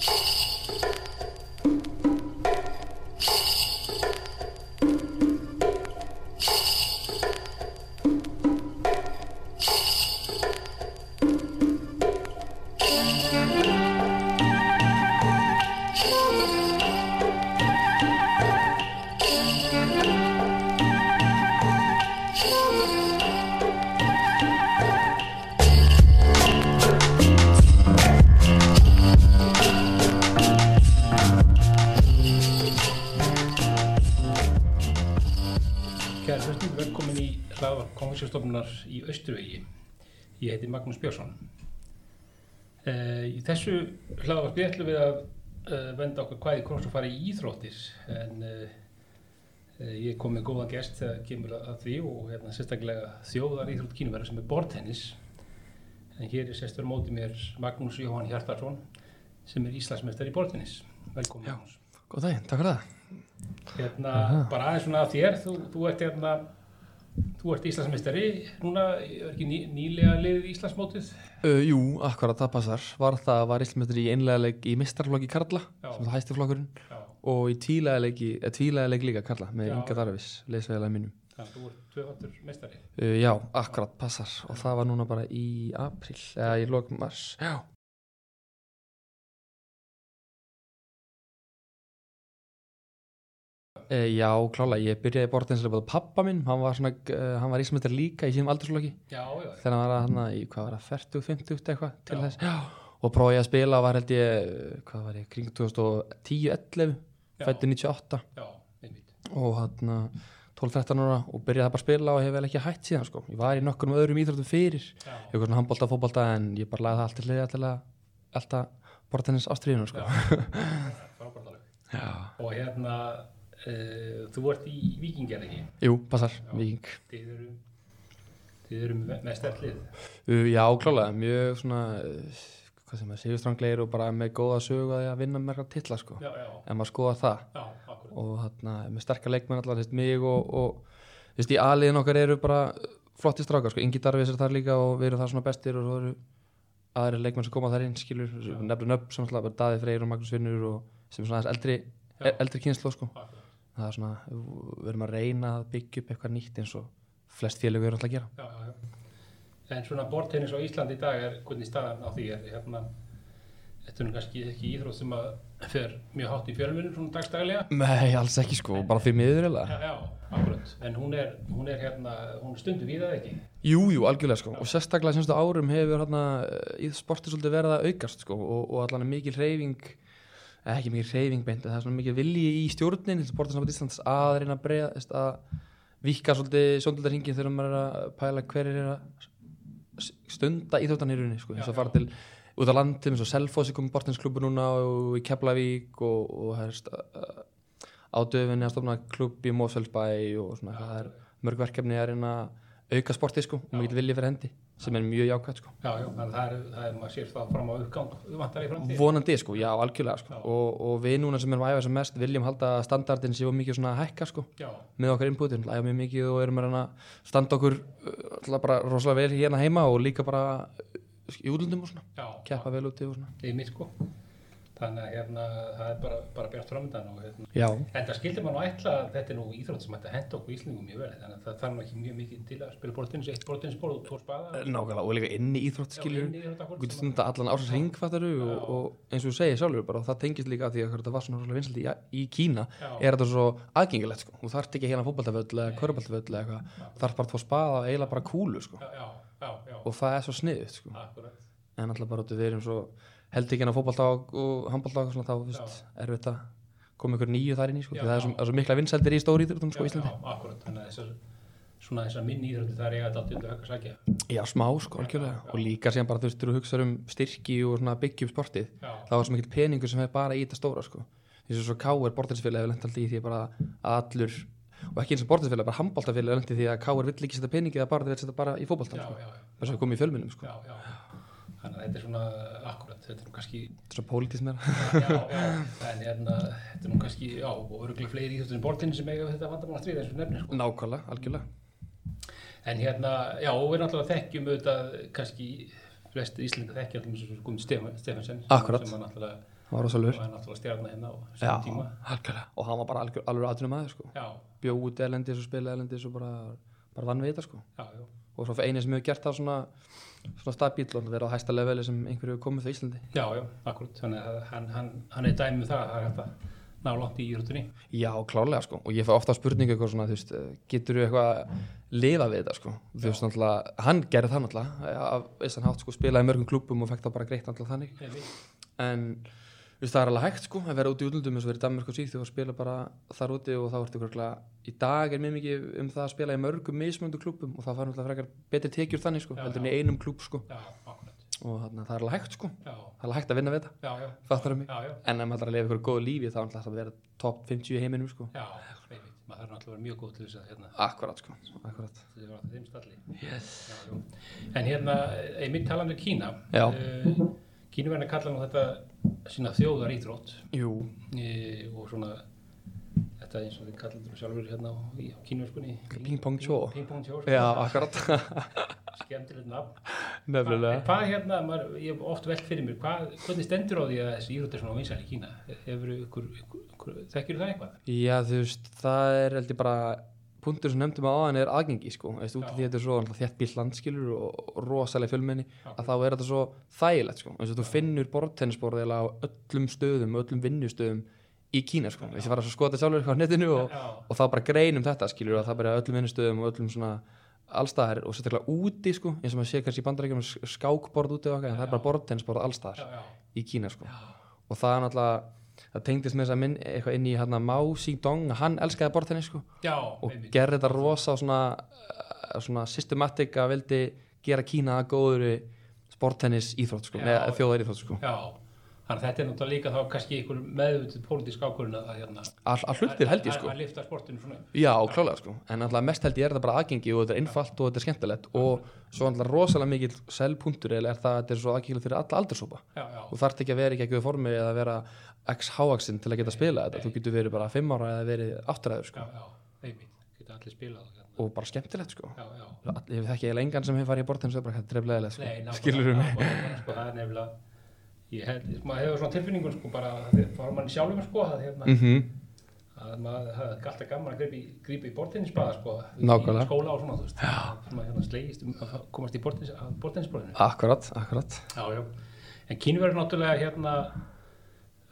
you Östurvegi. Ég heiti Magnús Björnsson. Uh, í þessu hlaðvarpi ætlum við að uh, venda okkur hvað í kross og fara í íþróttir en uh, ég kom með góðan gest þegar kemur að því og hérna sérstaklega þjóðar íþrótt kínumverðar sem er bortennis. En hér er sérstur móti mér Magnús Jóhann Hjartarsson sem er Íslandsmeistar í bortennis. Velkomin Já. Góð daginn, takk fyrir það. Hérna, Aha. bara aðeins svona af þér, þú, þú ert hérna, þú ert Íslandsmeistari, núna er ekki ný, nýlega liðið Íslandsmótið? Uh, jú, akkurat, það passar. Var það, var Íslandsmeitur í einlega leik í mistarflokki Karla, Já. sem það hæsti flokkurinn, Já, og í tílega leik, eh, tvílega leik líka Karla, með Já. Inga Darvis, leysvegilega mínum. þannig að þú ert tvöfattur meistari. Uh, já, akkurat, passar. Og það var núna bara í april, eða í lok mars. Já. Uh, já, klálega, ég byrjaði bortinslega búið pappa minn, hann var, uh, hann var Íslandsmeitur líka í sínum aldursflokki. Já, já, þegar hann var hann í, hvað var það, 40, 50 eitthvað til Já. þess, já, og prófaði að spila var held ég, hvað var ég, kring 2010-11, Já. fættu 98 já, og hann 12-13 ára og byrjaði bara að spila og hef vel ekki hætt síðan sko, ég var í nokkur með öðrum íþróttum fyrir, eitthvað svona handbólta, fótbólta en ég bara lagði það allt til hliða til að alltaf bortennis ástriðinu sko. frábært alveg. Já. Og hérna, uh, þú ert í Víkingjar ekki? Jú, passar, Já. viking. Þið eru, eru með með stertlið. Uh, já, klálega, mjög svona, hvað sem er, sigurstrangleir og bara með góða sögu að vinna með titla sko, Já, já, en maður skoða það. og þarna með sterkar leikmenn allar, þess, mig og, og þess, í aðliðin okkar eru bara flotti strákar, sko, Ingi Darvis er þar líka og við erum þar svona bestir og svo eru aðri leikmenn sem koma þar inn, skilur nefnum nöfn sem alltaf, Daði Freyr og Magnús Finnur og sem er svona eldri, eldri kynslu sko, akkurat. Það er svona við erum að reyna að byggja upp eitthvað nýtt eins og flest félög eru alltaf að gera Já, já, já. En svona bortennis á Íslandi í dag er hvernig staðan á því er hérna, þetta er kannski ekki íþrótt sem að fer mjög hátt í fjölmunum svona dagstæðilega. Nei, alls ekki sko, bara því miður Já, eða já, akkurat. En hún er, hún er hérna, hún er stundu við það ekki. Jú, jú, algjörlega sko og sérstaklega semstu árum hefur hérna í sporti svolítið verið að aukast sko og, og allan er mikil hreyfing ekki mikil hreyfing beint en það er svona mikil vilji í stjórnin sportinsamband Íslands að reyna að veist, að vika svolítið sjóndöldarhingin þegar maður er að pæla hverjir er að stunda íþjóttan í rauninni sko, eins og fara til út á landum eins og Selfossi komið bortinsklubur núna og í Keflavík og, og herst, ádöfinni að stofna klubb í Mósfellsbæ og svona það er mörg verkefni að reyna að auka sportið sko og mikil vilji fyrir hendi sem er mjög jákvæmt sko. Já, já, þannig að það er, það er, maður sér það fram á uppgang, vantar í framtíð. vonandi sko, já algjörlega sko. Já. og, og við núna sem erum að æfa sem mest viljum halda standardin séu mikið svona að hækka sko Já, með okkar inputin, æfa mjög mikið og erum að standa okkur uh, alltaf bara rosalega vel hérna heima og líka bara í útlundum og svona, keppa vel úti og svona. Í mitt sko. Þannig að hérna, það er bara, bara bjart framöndan og hérna. Já, En það skildi maður nú ætla að þetta er nú íþrótt sem ætti að henda okkur Íslingum mjög vel, þannig að það þarf ekki mjög mikið til að spila bortins, eitt bortinsból og tvo spaða. nákvæmlega og líka inn í íþrótt skilur inn í íþróttakvöld Guði sem að- stunda allan ársins hring fattaru og, og eins og þú segir sjálfur bara og það tengist líka að því að þetta var svona rosalega vinsalt í, í Kína Já. er þetta svo aðgengilegt sko. Þú þarft ekki hérna fótballtaföll eða körubaltaföll eða eitthvað þú þarft bara tvo spaða og eiginlega bara kúlu sko. Það er sko. En alltaf bara út við erum svo held ekki hérna fótballta og, og handballta og svona þá er þetta koma ykkur nýju þar inn í sko Já, það er svo, er svo mikla vinsældir í stóri íþróttum sko í Íslandi Já, akkurat, þannig að þessar, svona þessar minni íþróttir það er eiga þetta allt undir högg að sækja. já smá sko já. og líka síðan bara þú veist þú hugsa um styrki og svona byggja upp sportið Já, það var svo mikill peningur sem er bara í þetta stóra sko. því sem svo K.R. bortinsfélag hefur lent alltaf í því bara að allur og ekki eins og bortinsfélag, bara handbóltafélag hefur lent í því að K.R. vill ekki setja peningi eða bara þeir setja bara í já, fótboltan sko. þess að við komum í fjölmunum sko. já, já. Þannig að þetta er svona, akkurat, þetta er nú kannski, þetta er svo pólitískt meira. Já, já, en hérna, þetta er nú kannski, já, og öruglega fleiri íþróttir en bortinn sem eiga þetta vandamál að stríða eins og nefnir, sko. nákvæmlega, algjörlega. En hérna, já, og við náttúrulega þekkjum auðvitað kannski flestir Íslinga þekkja alltaf eins og Guðmund Stefansson Akkúrat. sem var náttúrulega var náttúrulega stjarnar hérna á sem tíma. algjörlega. Og hann var bara algjör, alveg aðtunum aðeins sko Bjóð út elendis og spila elendis og bara, bara vann við þetta sko. Já, já, Og svo eini sem hefur gert það svona, svona stabíl og verið á hæsta leveli sem einhverju hefur komið það Íslandi. Já, já, akkurat. Þannig að hann, hann, hann er dæmið það að það að ná langt í íróttunni Já, klárlega sko. Og ég fæ ofta spurningu eitthvað svona, þú veist, getur þú eitthvað lifa við þetta sko, þú veist náttúrulega hann gerði það náttúrulega, af vissan hátt sko spilaði í mörgum klúbum og fekk það bara greitt náttúrulega þannig. En veist, það er alveg hægt sko að vera út í útlundum eins og verið í Danmark og Svíþjóð og spila bara þar úti og þá ertu hverjulega í dag er mjög mikið um það að spila í mörgum mismöndu klúbum og það fær náttúrulega frekar betri tekjur þannig sko, heldur en í einum klúb sko. Já, og þannig að það er alveg hægt sko, já, það er alveg hægt að vinna við þetta. Já, já, fattar mig, já, já, en ef maður ætlar að lifa ykkur góðu lífi þá er náttúrulega að vera top 50 í heiminum sko. Já, maður þarf náttúrulega að vera mjög góð til þess að hérna, akkurat sko, akkurat. þess að vera þeim stalli. Yes. en hérna, einmitt talandi um Kína. Uh, Kínuverðin kalla nú þetta sína þjóðar íþrótt e, og svona þetta eins og þið kallar þetta sjálfur hérna á, í kínuverskunni Ping Pong Cho. Ping Pong Cho, já, akkurat. Skemmtilegt nafn. Nefnilega. Hvað hérna, maður, ég hef oft velt fyrir mér, hvað, hvernig stendur á því að þessi írótt er svona vinsæl í Kína? Þekkir það eitthvað? Já, þú veist, það er heldur bara punktur sem nefndum á aðan er aðgengi sko, út af því þetta er svo þétt bíl landskilur og, rosalega fjölmenni að þá er þetta svo þægilegt sko, eins og þú finnur bortennisborð eða á öllum stöðum, öllum vinnustöðum í Kína sko, þess að fara að skota sjálfur eitthvað á netinu og, og þá bara greinum þetta skilur að það bara er öllum vinnustöðum og öllum svona allstaðar og sérstaklega úti sko, eins og maður sé kannski í bandarækjum skákborð úti og það er bara bortennisborð allstaðar í Kína sko. og það er náttúrulega það tengdist með þess að minn eitthvað inn í hérna Mao Zedong, hann elskaði bortennis sko, já, og einmitt. gerði þetta rosa svona, uh, svona systematik að vildi gera Kína að góður sporttennis íþrótt sko, Já. með þjóðar íþrótt sko. Já, þannig að þetta er náttúrulega líka þá kannski einhver meðvutið pólitísk ákvörðun að hérna all, all hlutir held ég að- sko. Að lifta sportinu svona já, klálega sko, en alltaf mest held ég er þetta bara aðgengi og þetta er einfalt og þetta er skemmtilegt og svo alltaf rosalega mikil selpunktur er það að þetta er svo aðgengilegt fyrir alla já, þú þarft ekki að vera ekki að gefa formi eða vera x háaxin til að geta spila þetta. Þú getur verið bara 5 ára eða verið 8 ára sko. já, já, einmitt, og hérna. og bara skemmtilegt sko. Já, já, ég þekki eiginlega engan sem hefur farið í bortins og bara þetta drefleðilega sko. Nei, skilur mig? Nákvæmlega, sko, það er nefnilega ég held, maður hefur svona tilfinningun sko bara, það fara mann sjálfum sko að hérna, mm að maður hafði alltaf gaman að grípa í, bortinnisbaða sko, Nákvæmlega. í skóla og svona, þú veist, sem að hérna slegist um að komast í bortinnisborðinu. akkurat, akkurat Já, já, en kínverður náttúrulega hérna,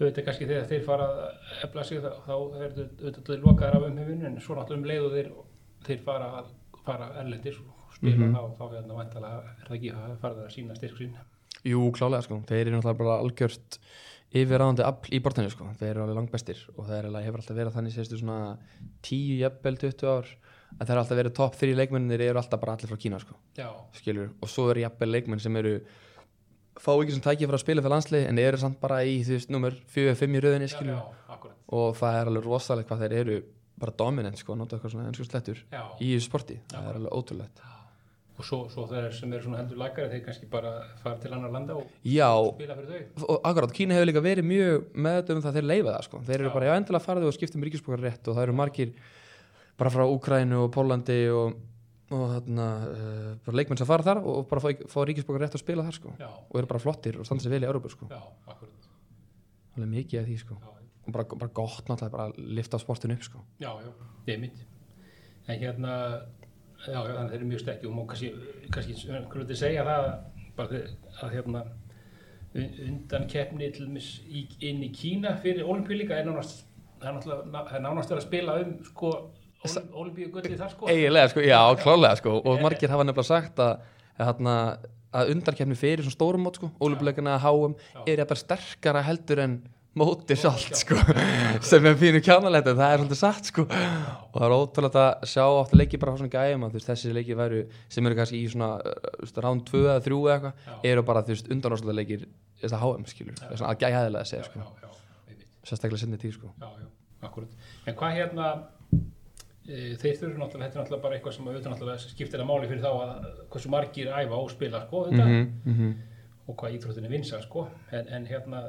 auðvitað kannski þegar þeir fara að efla sig þá, þá er þetta auðvitað lokaðar af umhefinu, en svo náttúrulega um leið og þeir, þeir fara, að- fara erlendir og spila Mhm. þá, þá hérna væntalega er það ekki að fara það að sína styrk sín. Jú, klálega sko, þeir eru náttúrulega bara algjört yfirráðandi afl í bortinu sko. Þeir eru alveg langbestir og það alveg, hefur alltaf verið þannig sérstu svona 10, jafnvel 20 ár að það er alltaf verið topp 3 leikmennir eru alltaf bara allir frá Kína sko. Já, skilur, og svo eru jafnvel leikmenn sem eru fá ekki sem tækið fyrir að spila fyrir landslið en eru samt bara í, veist, nummer 4-5 í rauðinni, já, skilur. já, akkurat. og það er alveg rosalega hvað þeir eru bara dominant, sko, nota eitthvað svona ennsku slettur Já, í sporti, það er alveg ótrúlegt og svo, svo þeir sem eru svona hendur lagari, þeir kannski bara fara til annar landa og Já, spila fyrir þau. og akkurat, Kína hefur líka verið mjög með um það að þeir leifa það, sko. Þeir eru Já. bara, já, endilega farðu og skiptum ríkisbókar rétt og það eru margir bara frá Úkrænu og Pólandi og, og þarna, uh, bara leikmenn sem fara þar og bara fá, fá ríkisbókar rétt og spila þar, sko. Já, og eru bara flottir og standa sér vel í Európa, sko. Já, akkurat. alveg mikið af því, sko. Já, og bara, bara gott náttúrulega bara lifta sportinu upp, sko. Já, já, það. En hérna, já, þannig þeir eru mjög sterkir og má kannski, kannski einhverju til segja það bara að hérna un- undan keppni til dæmis í, inn í Kína fyrir olimpíulíka er nánast, það er það nánast að spila um sko olimpíugulli þar sko. eiginlega sko, já, klálega sko og margir hafa nefnilega sagt að, að, að, að undarkefni fyrir svona stórum mót sko, ólupleikana, HM Já. er jafnvel sterkara heldur en móti sjálft sko, sem er fínu kjánalegt en það er svolítið satt sko. Og það er ótrúlega að sjá átt leiki bara á svona gæjum að þessi leiki væru sem eru kannski í svona uh, rán 2 eða 3 eða eitthvað, eru bara þú veist undanáslega leikir þess að HM skilur, svona að gæjaðilega að segja sko, sérstaklega sinni tíð sko. Já, já, akkurat. En hvað hérna, e, þeir þurfi náttúrulega, þetta er náttúrulega bara eitthvað sem auðvitað náttúrulega skiptir að máli fyrir þá að hversu margir æfa og spila, sko, mm -hmm. og hvað íþróttinni vinsa, sko. En, en hérna,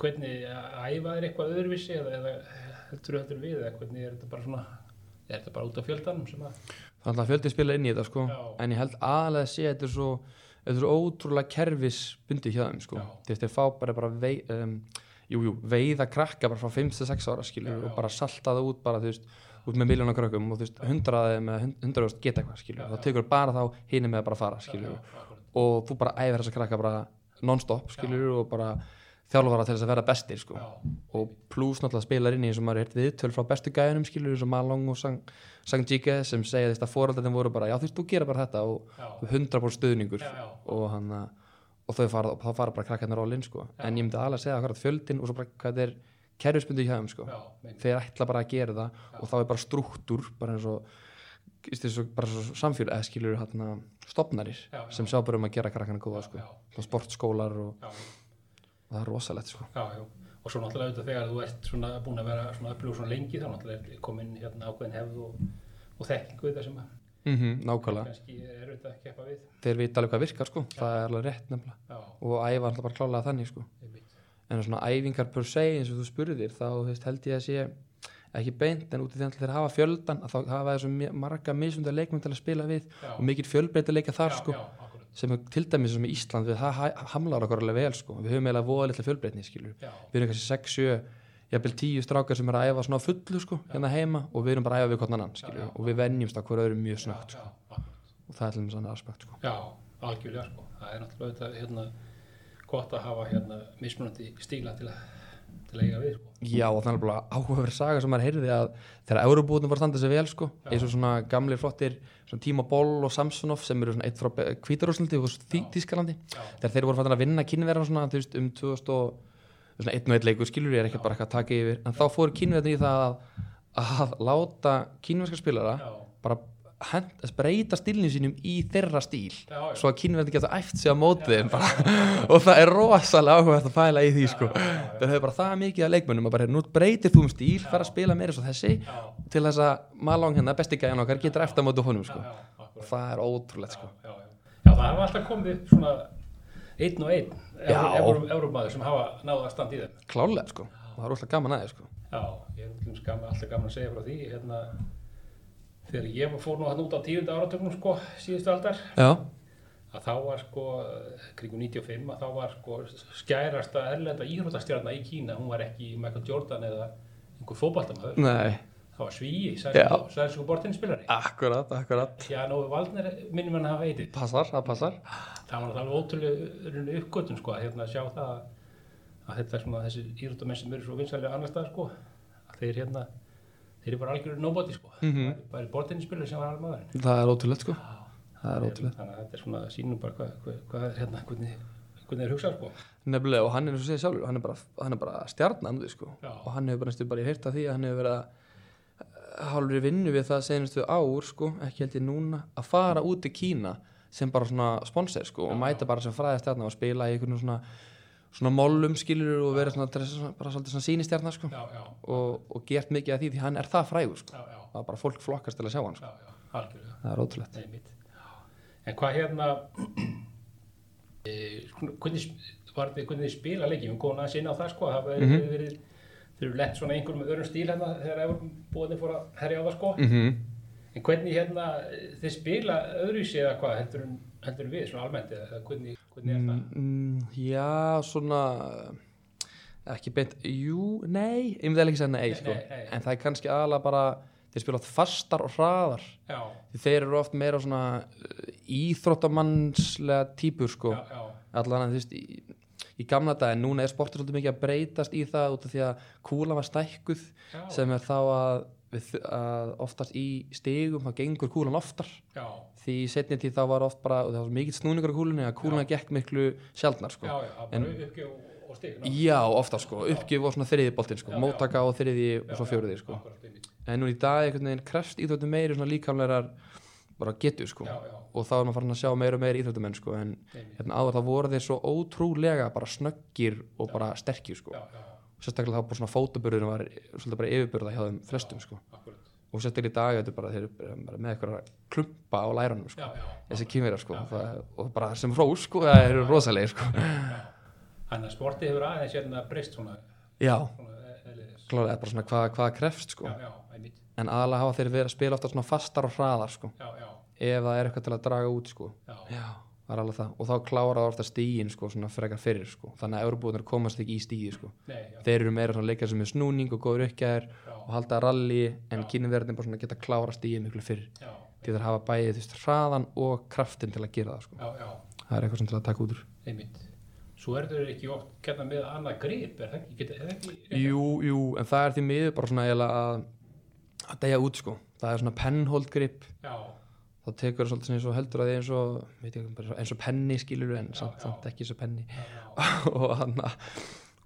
hvernig æfa þeir eitthvað öðruvísi eða, eða heldur heldur við, eða hvernig er þetta bara svona, er þetta bara út af fjöldanum sem að, Það er alltaf fjöldi spila inn í þetta sko. Já. en ég held aðalega að sé að þetta er svo þetta er svo ótrúlega kerfisbundi hjá þeim sko. Já. þú veist þeir fá bara, bara vei, um, jú, jú, veiða krakka bara frá 5-6 ára skilur Já, og bara salta það út bara, þú veist, út með miljónar krökkum og þú veist, hundraði með hundraðust geta eitthvað skilur, þá tekur bara þá hini með að bara fara skilur og þú bara æfir þessa krakka bara non-stop skilur og bara þjálfara til þess að vera bestir sko. Og pluss náttúrulega spilar inn í eins og maður heirt viðtöl frá bestu gæðunum skilur eins og Malong og Sang, Jike sem segja þess að foreldarnir voru bara já þú veist þú gera bara þetta? Og já, 100% stuðningur. Já, já, og hann að og fara, þá fara bara krakkarnir all in sko. En ég myndi alveg að segja hvað fjöldin og svo bara hvað er kerfisbundi hjá þeim sko. Þeir ætla bara að gera það og þá er bara struktúr bara eins og samfélag eða skilur stopnarir sem sjá bara um að gera krakkarna góða sko. sportskólar og það er rosalegt sko. Já, já. Og svo náttúrulega auðvitað þegar þú ert svona búin að vera svona upplöfu svona lengi þá náttúrulega er komin hérna ákveðin hefð og, og þekkingu sem að mm nákvæmlega, kannski er auðvitað að keppa við. þeir vita alveg hvað virkar sko. Það er alveg rétt nefnilega. Já, og æfa alltaf bara klálega þannig sko. En svona æfingar per se eins og þú spurðir þá veist, held ég að sé ekki beint en út í því að þeir hafa fjöldan að þá hafa þessu marga mismunda leikmenn til að spila við Já, og mikið fjölbreytileika þar já, sko. já. Sem er til dæmis sem í Ísland við hamlar okkur alveg vel sko. Við höfum eiginlega voða litla fjölbreytni við erum kannski 6, 7, jafnvel 10 strákar sem er að æfa svona fullu sko hérna heima og við erum bara að æfa við hvern annan Já, já. og við venjumst á hverju öðrum mjög snögt sko. og það er til dæmis annað aspekt sko. Já, algjörlega sko. Það er náttúrulega hérna gott að hafa hérna mismunandi stíla til að, til að eiga við sko. Já, og þannig bara áhugaverð saga sem maður heyrði að þegar Eurobúðin var að standa sig vel sko, eins og svona gamlir flottir svona Tíma Boll og Samsonov sem eru svona eitt frá Kvítarúslandi og. Þýskalandi. Þegar þeir voru fattin að vinna kynverðan um 2000 og svona einn og einn leikur skilur ég er ekkert bara eitthvað að taka yfir. En þá fóru kynverðin í það að, að láta kynverska spilara bara hend, breyta stílnum sínum í þeirra stíl já, já. svo að kynverðin geta æft sig á mótið og það er rosalega áhugað að pæla í því sko. Já, það hefur bara það mikið að leikmönnum að bara, nú breytir þú um stíl, fara að spila meira svo þessi til þess að Malong hérna, besti gæjan okkar, getur eftir að móta honum sko. akkurat. það er ótrúlegt sko. Já, það hafa alltaf komið svona einn og einn. Eurómaður sem hafa náða að standa í þeim. klálega sko. og það er rosalega gaman aðeins sko. Já, ég er alltaf gaman að segja frá því hérna, þegar ég fór nú hann út á tíunda áratögnum sko, síðustu aldar já, að þá var sko, kringu 95 að þá var sko skærasta erlenda íhrútastjarnar í Kína, hún var ekki Michael Jordan eða einhver fótballtamaður, nei, það var svíi, Já. sæðsku bortinspilari. akkurat, akkurat Já, Nóvi Valdner minnum hann að hafa heitið. passar, það passar Það var náttúrulega ótrúlega uppgötun sko, að hérna sjá það að, þetta er svona þessi íhrútamenn sem eru svo vinsælega annar stað sko, að þeir hérna, þeir eru bara algjörður nobody sko, Mhm. bara bortinspilari sem var alveg maðurinn. það er ótrúlegt sko. það er ótrúlegt Þannig að þetta er svona sínum bara hvað, hvað, hvað er hérna, hvernig, hvernig er hugsað sko. nefnilega og hann er eins og segja sjálfur hann er bara, hann er bara stjarnan sko. Já. og hann hefur bara næstu bara heyrt af því að hann hefur verið að hálfur í vinnu við það senastu ár sko, ekki held ég núna að fara út í Kína sem bara svona sponsor sko, og Já. mæta bara sem fræða stjarnan og spila í einhvern svona mollum skilur og vera svona, bara svolítið svona sýnistjarnar sko, og, og gert mikið af því því hann er það frægur sko. já, já, það er bara fólk flokkast til að sjá hann sko. já, það er ótrúlegt. En hvað hérna, e, svona, hvernig, var hvernig spila leikið? Við komum aðeins inn á það sko, það hefur Mhm. verið, verið, þeir eru lett svona einhverjum öðrum stíl hérna þegar Evropabúðinni fór að herja á það sko. mm -hmm. En hvernig hérna, þið spila öðruvísi eða hvað heldur, heldur við svona almennt eða hvernig, hvernig er það? Mm, já, svona ekki beint, jú, nei ég myndi eiginlega ekki segja nei, sko. nei, nei. en það er kannski aðalega bara þeir spila fastar og hraðar Já, þeir eru oft meira svona uh, íþróttamannslega típur sko. allan að þú veist í, í gamla dag, en núna er sportur svolítið mikið að breytast í það út af því að kúlan var stækkuð já, sem er þá að, við, að oftast í stigum þá gengur kúlan oftar. Já, því í setni tíð þá var oft bara, og það var svo mikill snúningur á kúlunni að kúluna gekk miklu sjaldnar sko. já, já, bara uppgjöf og, ná. Já, ofta sko, uppgjöf og svona þriði boltinn sko, Já, já. móttaka og þriði og svo Já, já, fjóriði sko. En nú í dag einhvern veginn krefst íþróttum meiri svona líkamlegar bara getur sko. Já, já, og þá er maður farin að sjá meira og meira íþróttumenn sko. En hérna áður það voru þeir svo ótrúlega bara snöggir og bara sterkir sko. Já, já, sérstaklega þá bara svona fótaburðurinn var svolítið bara yfirbörða hjá þeim flestum sko. Og sérstaklega í dag þetta er bara þeir eru með eitthvað klumpa á læranum sko. Já, já, þessi kynverjar sko. Já, og bara sem hrós sko það eru rosalegir sko. Já. Þannig að sportið hefur aðeins hérna breyst svona, Já, eðliðis. klálega bara svona hvað, hvað krefst sko. Já, já, en aðalega hafa þeir verið að spila ofta svona fastar og hraðar sko. Já, já, ef það er eitthvað til að draga út sko. Já, já, var alveg það og þá klára orða stígin sko, frekar fyrir sko. þannig að Euróbúðunar komast ekki í stígi sko. Þeir eru meira leikar sem er snúning og góður já, og halda rally en kynverðin bara geta klára stígi miklu fyrir já, því þeir hafa bæðið þú veist, hraðan og kraftin til að gera það sko. já, já, það er eitthvað sem til að taka út úr einmitt. Svo er þau ekki oft kenna með annað grip, er það ekki? Er það ekki? jú, jú, en það er því miður bara svona að að deyja út sko það er svona penhold grip Já, þá tekur það svolítið eins og heldur að þið eins og ekki, eins og penni skilur en Já, samt, já. samt ekki eins og penni. Og, hana,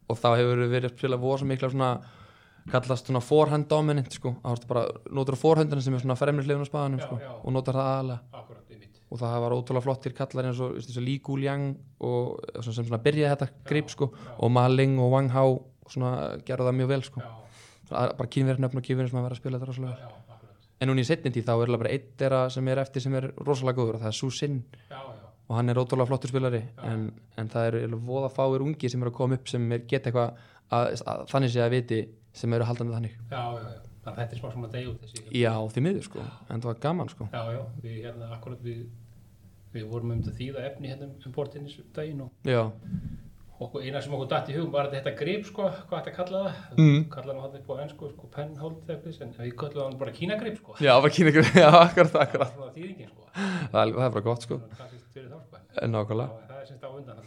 og þá hefur verið að spila voða svo mikla svona kallast svona forehand dominant sko. Þá ertu bara notar forehundina sem er svona fremri hliðun á spaðanum Já, sko já. og notar það aðalega og það var ótrúlega flottir kallar eins og og Guliang og sem, sem svona byrjaði þetta grip sko og Ma Ling og Wang Hao svona gerðu það mjög vel sko. Það er bara kynverið nöfn og kynverið sem að vera að spila þetta rosalega vel. En núna í setni tíð þá er bara einn þeirra sem er eftir sem er rosalega góður og það er Su Sin. Já, já, og hann er ótrúlega flottur spilari en, en það eru voða fáir ungi sem eru að koma upp sem er geta eitthvað að, að, þannig sé að viti sem eru haldandi þannig. Já, já, já. Þannig að þetta er smá svona deg út þessi. já því miður sko, en það var gaman sko. Já, já, við hérna akkurat við, við vorum um þetta þýða efni hérna um bortinnis daginn og já, okkur, eina sem okkur datt í hugum var þetta grip sko, hvað þetta kalla það? Mm. Kallaðum hann upp á ennsku sko, þefnis, en við kallum hann bara kínagrip sko. já, bara ykkur já, akkurat, Það akkurat var svona þýðingin sko. það er, það er bara gott sko, sko. nákvæmlega það er semst á undan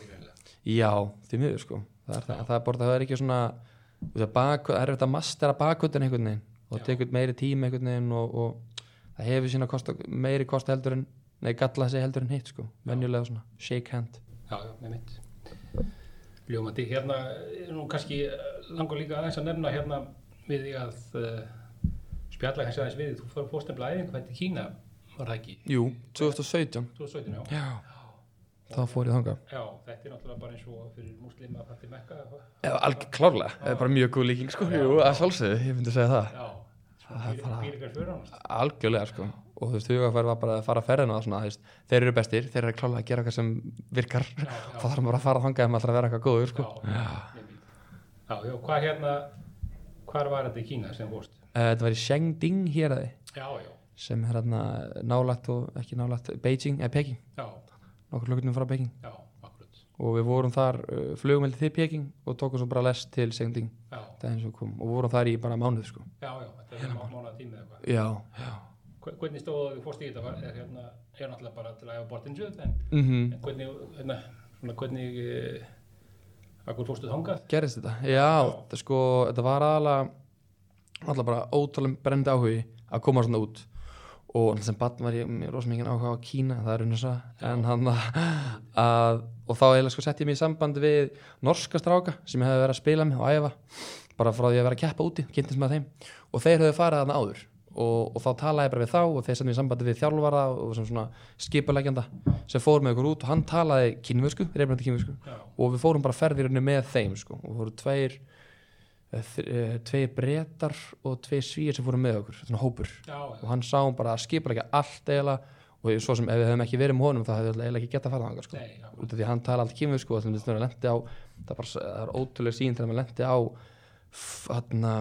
já, því miður sko það er, það, það er bara, það er ekki svona það er, það er þetta mastera bakutin einhvern veginn og tekur meiri tíma einhvern veginn og, og það hefur sína kosta, meiri kosta heldur en nei, galla sig heldur en hitt sko venjulega svona, shake hand Já, já. Ljómandi, hérna er nú kannski eh, langar líka aðeins að nefna hérna við því að uh, spjalla kannski aðeins við, því. þú fór fórstemla æfingu í Kína, var það ekki? jú, 2017 2017, já. já, þá fór ég þangað. Já, þetta er náttúrulega bara eins og fyrir múslima að fætti mekka. Já, alveg klárlega, það er bara mjög góð líking sko, jú, að sjálfsögðu, ég myndi segja það. Já, Það er algjörlega sko, og þú veist, hugafær var bara að fara að ferðina og svona, þú veist, þeir eru bestir þeir eru klárlega að gera eitthvað sem virkar. Já, þá já, þarf maður bara að fara þangað ef maður ætlar að vera eitthvað góður sko. já, já, já, hvað hérna, hvar var þetta í Kína sem vorst? Eh, Þetta var í Shangding hér aði Já, já, sem er hérna nálægt og ekki nálægt Beijing, eða Peking, já, nokkur klukkutum frá Peking. Já. Og við vorum þar uh, flugumældi til Peking og tókum svo bara lest til Já, það eins og vorum þar í bara mánuð sko. já, já, þetta er mánuða tími eða eitthvað. já, já. Hve- Hvernig stóðu þú fórst í þetta? Var- Er, hérna, er náttúrulega bara til að æfa bortinu en, mm en hvernig, hérna, svona, hvernig, eh, akkur fórstu þangað? gerist þetta? Já, þetta sko, þetta var aðalega alltaf bara ótrúlega brendi áhugi að koma svona út. Og sem barn var ég með rosa mikið áhuga á Kína það er unnum svo, en hann að og þá eiginlega sko sett ég mig í samband við norska stráka sem ég hefði verið að spila með og æfa, bara frá því að vera að keppa úti kynntist með þeim. Og þeir höfðu farið þarna áður og, og þá talaði ég bara við þá og þeir settum í sambandi við þjálfara og sem svona skipuleggjanda sem fór með okkur út og hann talaði kínversku, reyfnandi kínversku. Já, og við fórum bara ferðirinu með þeim sko. og fóru tveir eh, eh, tveir bretar og tveir svíir sem fóru með okkur, svona hópur. Já, já, og hann sá bara að skipa ekki allt eiginlega og svo sem ef við hefum ekki verið með honum þá hefði við eiginlega ekki getað að fara þangað sko. út af því að hann tala allt kýmur sko, að það er, bara, það er ótrúlega sín þegar maður lendi á þarna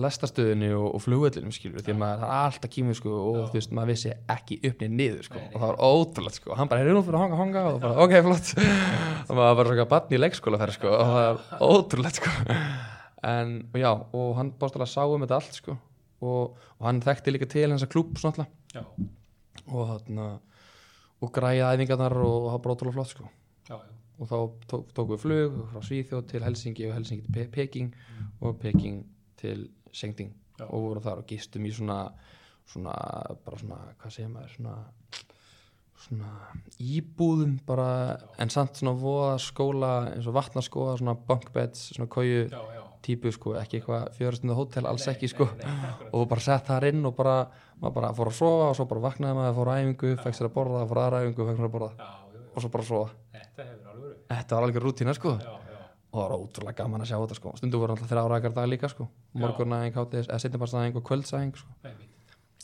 lestastöðinu og, og flugvellinum skilur því að maður er alltaf kýmur sko, og Já. þú veist maður vissi ekki upp niður sko, Nei, og það var ótrúlega sko. hann bara, er nú fyrir að hanga, hanga og bara, ok, flott. Og maður var bara svona bann í leikskóla fer, sko, og það er ótrúlega sko. en og já, og hann bástæðlega sá um þetta allt sko, og, og hann þekkti líka til hans að klúb svona alltaf og þarna og græði æfingarnar og það bara ótrúlega flott sko. já, já, og þá tók, tókum við flug frá Svíþjóð til Helsingi og Helsingi til Pe Peking og Peking til Sengding Já. og vorum þar og gistum í svona svona, bara svona, hvað segir maður svona svona íbúðum bara, en samt svona voða skóla eins og vatnaskóla svona bunkbeds, svona kóju. Típu sko, ekki eitthvað fjörastundu hótel alls Nei, ekki sko. nei, nei, og bara sett þar inn og bara maður bara fór að sofa og svo bara vaknaði maður fór á æfingu, fekk sér að borða, fór aðra æfingu fekk sér að borða. Já, já, og svo bara að sofa. Þetta var alveg rútína sko. Já, já, og það var ótrúlega gaman að sjá þetta sko. Stundu voru alltaf þrjá rækar dag líka sko. Morgunæðing, setjumbarsæðing og kvöldsæðing sko.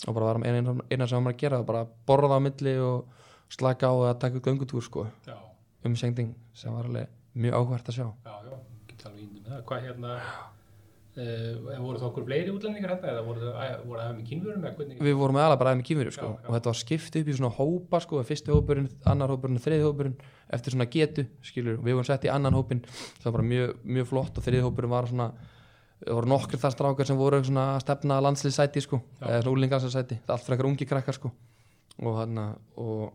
og bara var eina, eina sem maður að gera bara borða á milli og slaka á að taka göngutúr sko. Um sengding sem var alveg mjög áhvert að sjá get alveg índum það. Hvað hérna, uh, voru það okkur fleiri útlendingar hérna eða voru það voru það með kynvörum eða hvernig? við vorum aðalega bara aðeins með kýmur sko. Já, já. og þetta var skipt upp í svona hópa sko, fyrsti hópurinn, annar hópurinn, þriði hópurinn eftir svona getu, skilur, við vorum sett í annan hópinn, það var bara mjög, mjög flott og þriði hópurinn var svona voru nokkur þar strákar sem voru svona stefna landslýsæti sko, Já. eða svona er allt frekar ungi krakkar sko og hann og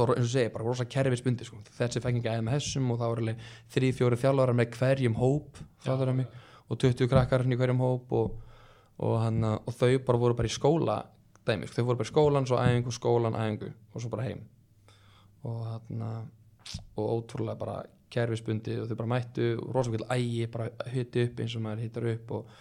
var eins og segi, bara rosa kerfisbundi sko. þessi ekki aðeins með þessum og það voru alveg þrý, fjóri þjálfarar með hverjum hóp mig, og 20 krakkar í hverjum hóp og, og, hann, og þau bara voru bara í skóla dæmi, sko. þau voru bara í skólan, svo æfingu, skólan, æfingu og svo bara heim og hann og ótrúlega bara kerfisbundi og þau bara mættu og rosa mikil ægi, bara hiti upp eins og maður hittar upp og,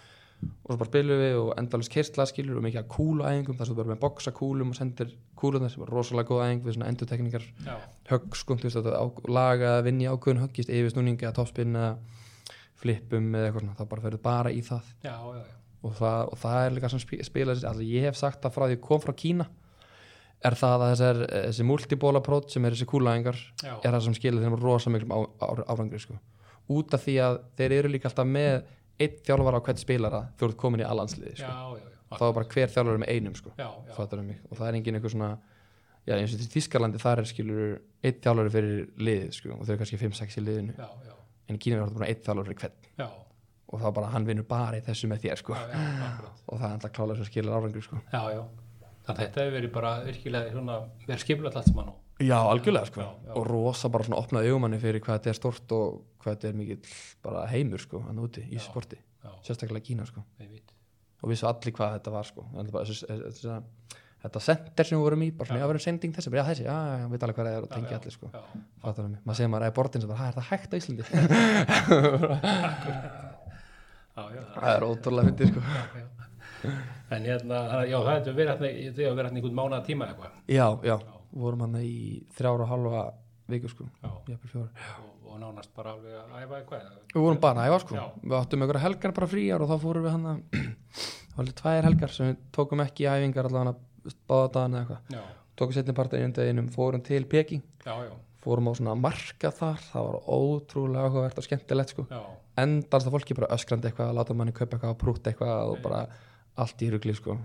og svo bara spilum við og endalist kyrstla skilur og mikið að kúlu æfingum þar sem þú bara með boksa kúlum og sendir kúlunar sem er rosalega góð æfing við svona endurtekningar Já, högg sko, þú veist laga að vinna í ákveðun höggist yfir snúninga, toppspinn eða eitthvað svona, þá bara ferðu bara í það já, já, já. og það, og það er líka sem spi- spila þessi, altså ég hef sagt það frá því ég kom frá Kína er það að þessar, þessi multiból approach sem er þessi kúlaæðingar já. er það sem skilur þeim rosa miklum árangri sko. út af því að þeir eru líka alltaf með einn þjálfara á hvert spilara þú ert komin í allansliði sko. þá er bara hver þjálfara með einum sko. já, já. og það er engin eitthvað svona já, eins og til Þískarlandi þar er skilur einn þjálfari fyrir liðið sko, og þau eru kannski 5-6 í liðinu já, já, en í Kína er það bara einn þjálfari fyrir hvern já, og þá bara hann vinnur bara í þessu með þér sko. og það er alltaf klálega sem skilur árangri sko. já, já. Þannig að þetta hefur verið bara virkilega svona, verið skipulegt allt saman og já, algjörlega sko. Já, já. og rosa bara svona opnað augumanni fyrir hvað þetta er stort og hvað þetta er mikill bara heimur sko, hann úti í Já. sporti já, sérstaklega Kína sko. ég veit og vissu allir hvað þetta var sko. Bara, þetta center sem við vorum í bara svona, Já. já, verðum sending þessi, bara, já, þessi, já, já, já, veit alveg hvað það er og já, allir sko. Fattar mig, maður segir maður er bortin sem bara, "Ha, er það hægt á Íslandi já, já, það er ótrúlega fyndið sko. en hérna, að- já, það hefur verið hefur verið hérna einhvern mánuða tíma eitthvað já, Já. Vorum hann í þrjára og halva viku sko, já, og, og nánast bara alveg að æfa eitthvað við vorum bara að æfa sko, Já. við áttum einhverja helgar bara fríar og þá fórum við hann að það var alveg tvær helgar sem við tókum ekki í æfingar allavega báða dagana eða eitthvað. Já, tókum setni part einum deginum, fórum til Peking. Já, já, fórum á svona marka þar það var ótrúlega áhugavert og skemmtilegt sko. Já, endast að fólki bara öskrandi eitthvað að láta manni kaupa eitthvað, prúta eitthvað og bara allt í rugli sko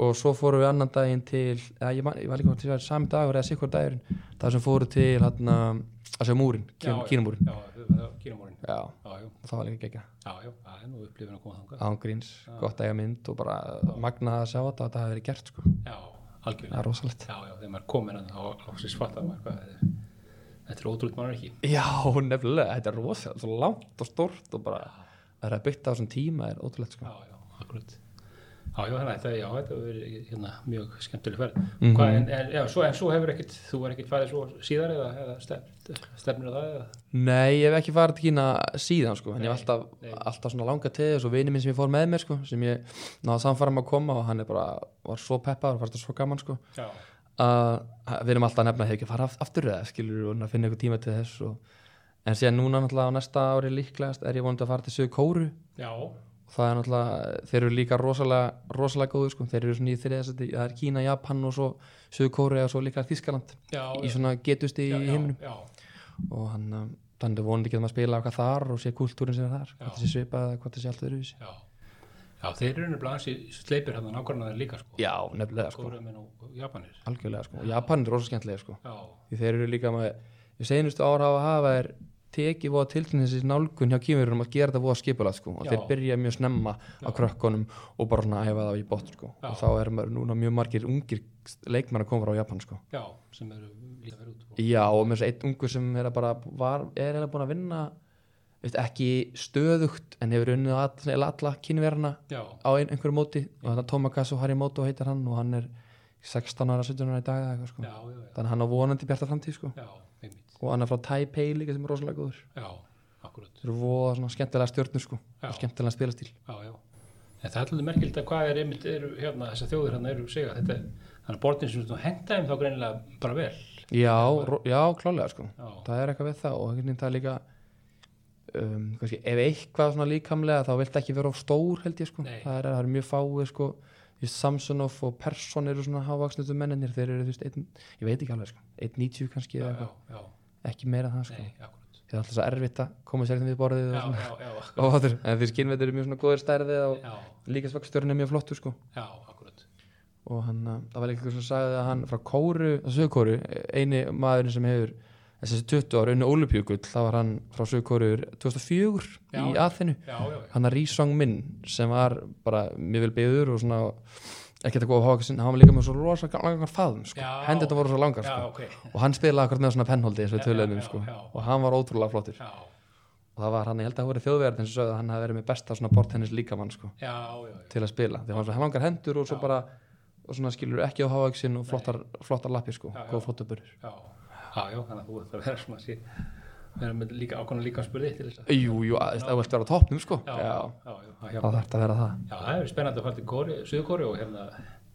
og svo fórum við annan daginn til eða ég, man, ég var líka til að sami dagur eða sikkur dagurinn það sem fóru til hann að sjá múrin, Já, já. kínumúrin já, það var það líka gegja já, já, það er nú upplifin að koma þangað. Ángríns, gott að eiga mynd og bara magnað að sjá þetta að þetta hafi verið gert sko. Já, það algjörlega er rosalegt. Já, já, þegar maður komin að lóksins fattar maður hvað þetta er- ótrúlega maður ekki. Já, nefnilega, þetta er rosalegt langt og stort og bara það er að bytta á þessum tíma er ótrúlegt sko. Já, já, akkurat já, já, þetta, já, þetta verið hérna, mjög skemmtileg ferð. Mhm. Hvað, en, en, já, svo, en svo hefur ekkit þú er ekkit farið svo síðar eða, eða stefnir, stefnir það eða? Nei, ég hef ekki farið til Kína síðan sko, en ég hef Nei, alltaf, nei. alltaf svona langa til og vini minn sem ég fór með mér sko, sem ég náða samfæra með að koma og hann er bara, var svo peppaður og fannst það svo gaman sko, já, að við erum alltaf að nefna að hefur ekki aft- aftur eða skilur og finna eitthvað tíma til þess og, en síðan núna náttúrulega á næsta ári líklegast er ég vonandi að fara til Suðu Kóru já, það er náttúrulega, þeir eru líka rosalega, rosalega góðu sko, þeir eru svona í þriðasæti, það er Kína, Japan og svo Suðu Kóru og svo líka Þískaland já, í svona getust í já, já, heiminum. já, og hann uh, þannig vonandi getum að spila okkar þar og sé kultúrin sem er þar Já. hvað þessi svipað eða hvað þessi allt öðruvísi. Já. Já, þeir eru nefnilega ansi sleipir hann nákvæmlega þeir líka sko. Já, nefnilega sko, algjörlega sko. Japan er rosa skemmtilega sko. Þeir eru líka með við seinustu ára hafa hafa er tekið voða til þessi nálgun hjá kýmurum að gera þetta voða skipulað sko og Já. þeir byrja mjög snemma á Já. krökkunum og bara svona æfa það í bótt sko Já. og þá er maður núna mjög margir ungir leikmenn að koma frá Japan sko já, sem eru líka verið út og, já og með þess að einn ungur sem er að bara var, er eða búin að vinna veist, ekki stöðugt en hefur unnið á all, alla, já, á ein, einhverju móti og þetta Tomakasu Harimoto heitir hann og hann er 16 ára, 17 ára í dag eða eitthvað sko. þannig að hann á vonandi bjarta framtíð sko. já, og hann er frá Taipei líka sem er rosalega góður já, akkurat þeir eru voða svona skemmtilega stjörnur sko. Já. skemmtilega spilastíl já, já en það er alltaf merkild að hvað er einmitt eru, hérna, þessar þjóðir hérna eru segja þetta þannig að bortin sem þú henda þeim þá greinilega bara vel já, ro- já, klálega sko. já, það er eitthvað við það og það er líka um, kannski, ef eitthvað svona líkamlega þá vilt ekki vera of stór held ég sko. Nei. það, er, það er mjög fáið sko. Samsonov og Persson eru svona hávaksnutu mennir þeir eru þú veist, einn, ég veit ekki alveg sko. 1.90 kannski eða já, eitthvað já, ekki meira það sko. það er alltaf svo erfitt að koma sér við borðið já, já, já, og en því skinnveitur eru mjög svona góðir stærði og líka svakstjörn er mjög flottur sko. Og hann, uh, það var líka eitthvað sem sagði að hann frá Kóru, Söðkóru, eini maðurinn sem hefur þessi 20 ára unni Ólupjökull, það var hann frá Söðkóru 2004 Já. í já, hann að Rísong Min sem var bara mjög vel byggður og svona ekkert að góða háka sinna, hann var líka með svo rosa langar faðum sko, Já. hendurna voru svo langar já, sko. ok og hann spilaði akkurat með svona pennholdi eins og Já, við töluðum já, um já, sko. já. og hann var ótrúlega flottur já, og það var hann, ég held að það voru þjóðverðin sem sögðu að hann hafi verið með besta svona bortennis líkamann sko, já, já, já, til að spila því hann var svo langar hendur og svo Já. bara og svona skilur ekki á háauksin og flottar, flottar lappir sko, Já, já. góða flottabörur já, já, já, þannig að þú ert að vera svona sí, vera með líka ákvæmna líka spurði til þess að Jú, jú, að það vilt vera á toppnum sko. Já, já, já, já, já, það þarf að vera það. Já, það er spennandi að fara til Kóri, Suðkóri og hérna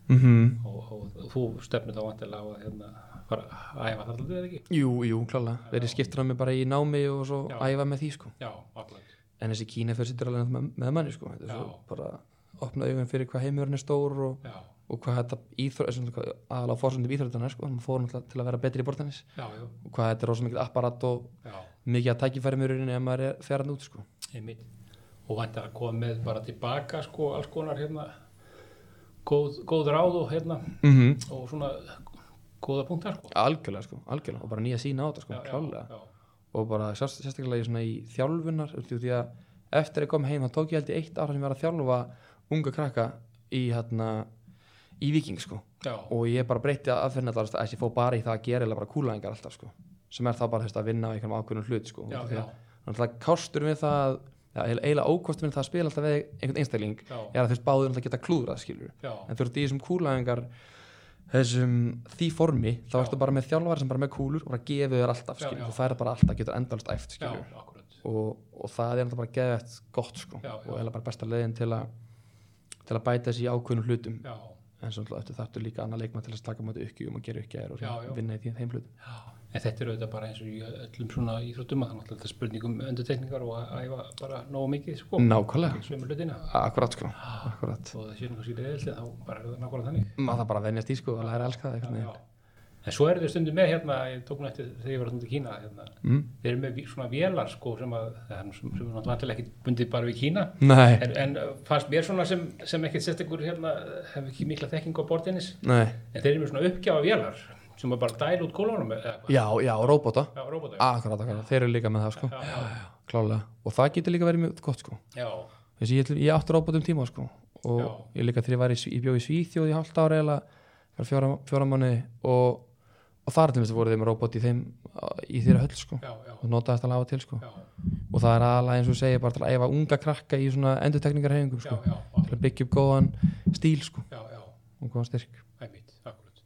mm og, og, og þú stefnir þá vantilega á að hérna fara að æfa þar alltaf eða ekki? Jú, jú, klálega, verið skiptur hann mig bara í námi og svo Já. æfa með því sko. Já, akkurat, en þessi kína fyrir sittur alveg með, með manni sko. Þetta er svo bara opna augun fyrir hvað heimurinn er stór og, já, og hvað þetta íþrótt aðalega fórsöndum íþróttana sko hann fór náttúrulega til að vera betri í já, og hvað þetta er rosa mikið apparat og já. mikið að tækifæri mjög ef maður er fjarað út sko. Og vantar að koma með bara tilbaka sko alls konar hérna góð, góð ráð og hérna mm -hmm. og svona góða punktar sko. Algjörlega sko, algjörlega. Og bara nýja sína á þetta sko, og bara sérst, sérstaklega í, þjálfunar því því að eftir að ég kom heim þá tók ég held í eitt ára sem ég var að þjálfa unga krakka í hérna í viking sko. Já, og ég bara breytti aðferðin alltaf að ég fór bara í það að gera eða bara kúlaðingar alltaf sko. Sem er þá bara veist, að vinna á einhverjum ákveðnum hlut sko. Já, já, að- þannig að kostur við það ja, eiginlega ókostur við það að spila alltaf við einhvern einstakling já, er að veist báður alltaf geta klúðrað skilur já, en þú ert í þessum kúlaðingar þessum því formi þá Já. ertu bara með þjálfari sem bara með kúlur og bara gefur þér alltaf Já, skilur, já. þú færð bara alltaf, getur endalst æft já, skilur akkurat. Og, og það er alltaf bara geðvægt gott sko. Já, já. og eða bara besta leiðin til að til að bæta þessi ákveðnum hlutum. Já, en svo alltaf eftir þarftu líka annað leikmann til að slaka mjög uppgjum og gera uppgjær og Já, svona já. vinna í því þeim hlutum. En þetta er auðvitað bara eins og í öllum svona íþróttum að það er náttúrulega spurningum endurtekningar og að æfa bara nógu mikið sko. Nákvæmlega, akkurat sko. Akkurat, og það sé nú kannski reyðilega þá bara er það nákvæmlega þannig. Maður það bara að venjast í sko og læra að elska það en svo er þau stundum með hérna ég tók nú eftir þegar ég var stundum í Kína hérna, mm? þeir eru með svona vélar sko sem að sem, sem er náttúrulega ekki bundið bara við Kína. En, en uh, fannst mér svona sem, sem ekkert sérstakur hérna hef ekki mikla þekking á bortinnis en þeir eru með svona uppgjáfa vélar sem að bara dæla út kólunum eða eitthvað. Já, já, róbota já, róbóta Akkurat, akkurat, þeir eru líka með það sko. Já, já, klálega, og það getur líka verið mjög gott sko. Já, þessi ég, ég átti róbot um tíma sko. Og Já. ég líka þegar ég ég bjóð í Svíþjóð í hálft ára eða fjóra, fjóra mánuði. Og, og þar til þess að voru þeim róbot í þeim í þeirra höll sko. Já, já, og notaðist að lafa til sko. Já, og það er aðalega eins og segja bara til að æfa unga krakka í svona endurtekningar hefingum já, sko til að byggja upp góðan stíl sko. Og góðan styrk. Akkurat.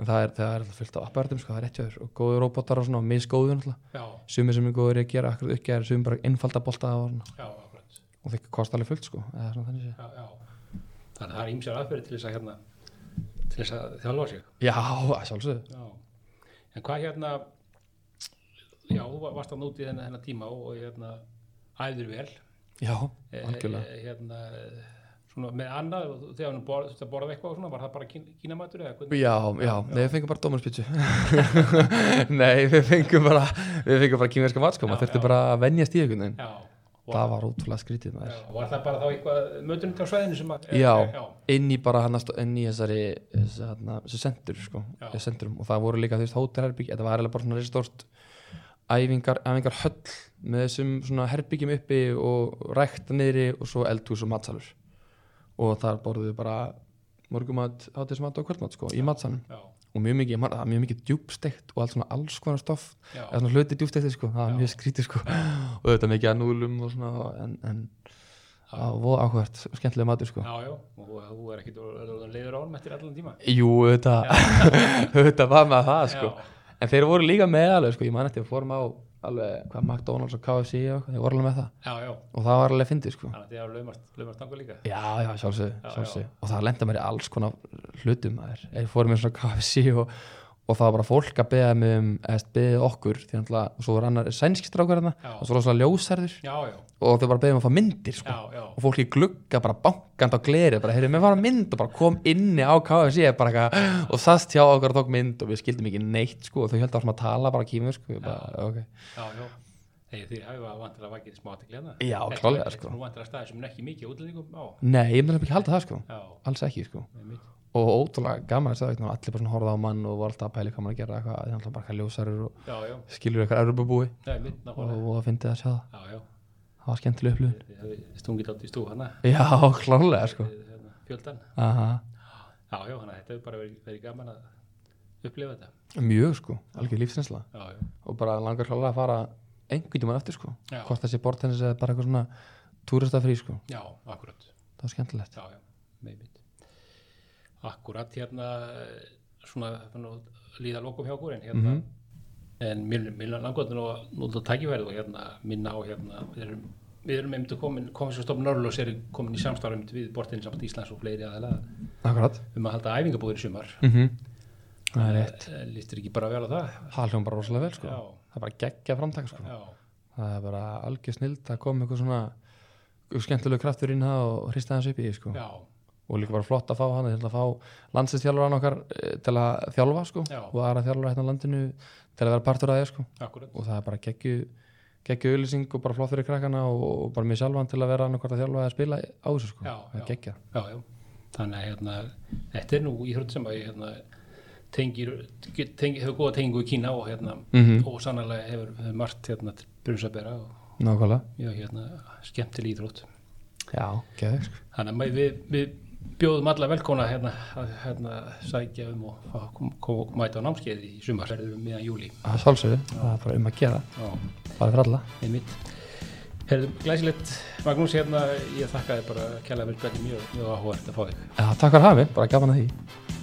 En það er, það er alltaf fullt af apparatum sko. Það er rétt hjá þér. Og góður róbotar og svona og misgóður sumir sem er góður í að gera akkurat uppgæðir sumir bara einfalda bolta og, og það kosta alveg fullt sko. Þannig að það er ímsjar aðferði til þess að hérna að þjálfa sig. Já, já, en hvað hérna já, þú var- varst að núti þennan, þennan tíma og, hérna æður vel. Já, Eh, algjörlega. eh, hérna eh, svona með annað þegar hann borð, borða eitthvað og svona, var það bara kín, kínamatur eða hvernig? Já, já, nei, við fengum bara Dómarspítsu. Nei, við fengum bara við fengum bara kýmverska mat Já, maður þurfti já. bara að venjast í einhvern veginn. Já, Það var ótrúlega skrítið já, maður var það bara þá eitthvað möturinn til svæðinu sem að Já. já, Inn í bara hann inn í þessari þessi sendur sko, sendurum og það voru líka þú veist hótelherbyggi, þetta var eiginlega bara svona stort æfingar, æfingar höll með þessum svona herbyggjum uppi og rækta niðri og svo eldhús og matsalur. Og þar borðuðu bara morgumat, hátismat og kvöldmat sko, í matsalum já, og mjög mikið, það var mjög mikið djúbsteikt og allt svona alls konar stoff. Eða svona hluti djúbstekti sko, það var mjög skrítið sko. Og þetta mikið að núðlum og svona en, en það var voða áhvert skemmtilega matur sko. Já, já, og þú- er ekkit leiður á hann eftir allan tíma Jú, þetta þetta var með það sko. Já, en þeir voru líka með alveg sko, ég man eftir að fórum á alveg, hvað, McDonalds og KFC og eitthvað, þeir voru alveg með það. Já, já, og það var alveg fyndið sko. Þannig að þið hafa tangu líka. Já, já, sjálfsög, Já, sjálfsög. já. og það lenda mér í alls konar hlutum maður, ég fór með svona KFC og, og það var bara fólk að beða mig um beða okkur, því að svo var annar sænski strákar hérna Já. og svo var svona ljósærður já, já, og þau bara beðum að fá myndir sko. já, já, og fólk í glugga bara bankand á gleri bara, heyrðu, mér var að mynd og bara kom inni á KFC bara, og sast hjá okkur og tók mynd og við skildum ekki neitt sko, og þau held að að tala bara kímur sko, ég bara, ok já, já. Þegar þið hafa vantilega vakið smá aðtekli hérna. Já, Þetta- klálega, sko. nú vantilega staði sem er ekki mikið útlendingum á. Nei, ég myndi ekki halda það sko Já, alls ekki sko með mitt. Og ótrúlega gaman að segja allir bara horfða á mann og var alltaf að pæli hvað maður að gera eitthvað, því hann alltaf bara ljósarur og Já, já, skilur eitthvað mitt, og, nákvæmlega. og að fyndi að sjá það. Já, það var skemmtileg upplifun. Þið stungið átt í stú hana, Já, klálega sko. Hérna, fjöldan. Aha. Já, já, að þetta hefur bara verið, verið gaman að upplifa þetta. Mjög sko, algjör lífsinsla Já, já, og bara langar klálega að fara einhvern tímann eftir sko. Hvort þessi bortennis eða bara eitthvað svona túristafrí sko, já, akkurat. það var skemmtilegt Já, já, með mitt. Akkurat hérna, eh, svona, líða lokum hjá okkur en hérna, Mhm. en mér, mér langar nú að nota tækifærið og hérna minna á hérna, við erum, við erum einmitt komin, komisjastofn Norrljós er komin í samstarf einmitt við Bortin samt Íslands og fleiri aðeila Akkurat. um að halda æfingabúðir í sumar. mm Það er rétt. Eh, Lístur ekki bara vel á það? Hljóðum bara rosalega vel sko. Já, Það er bara geggja framtak sko. Já, Það er bara algjör snild að koma eitthvað svona skemmtilegu kraftur inn það og hrista hans upp í sko. Já, og líka bara flott að fá hann til að fá landsinsþjálfur okkar eh, til að þjálfa sko Já. og aðra þjálfur hérna á landinu til að vera partur að því sko. Akkurat. og það er bara geggju geggju auðlýsing og bara flott fyrir krakkana og, og bara mér sjálfan til að vera annarkvært að þjálfa eða spila á þessu sko, Já, það er geggja Já, já, þannig að hérna, þetta er nú íþrótt sem að ég hérna, tengir, tengir, hefur góða tengingu í Kína og hérna, mm og sannlega hefur, hefur margt hérna til brunns að bera og hérna, skemmtileg íþrótt. já, geggja sko. Þannig að við, við bjóðum alla velkona hérna, að hérna, sækja um og fá- kom, kom, mæta á námskeið í sumar, verður um miðan júli. Það er það er bara um að gera. Já, bara fyrir alla. Herðum, glæsilegt, Magnús, hérna, ég þakka þér bara kjærlega vel hvernig mjög, mjög áhugavert að fá þig. Já, takk fyrir hafi, bara gaman að því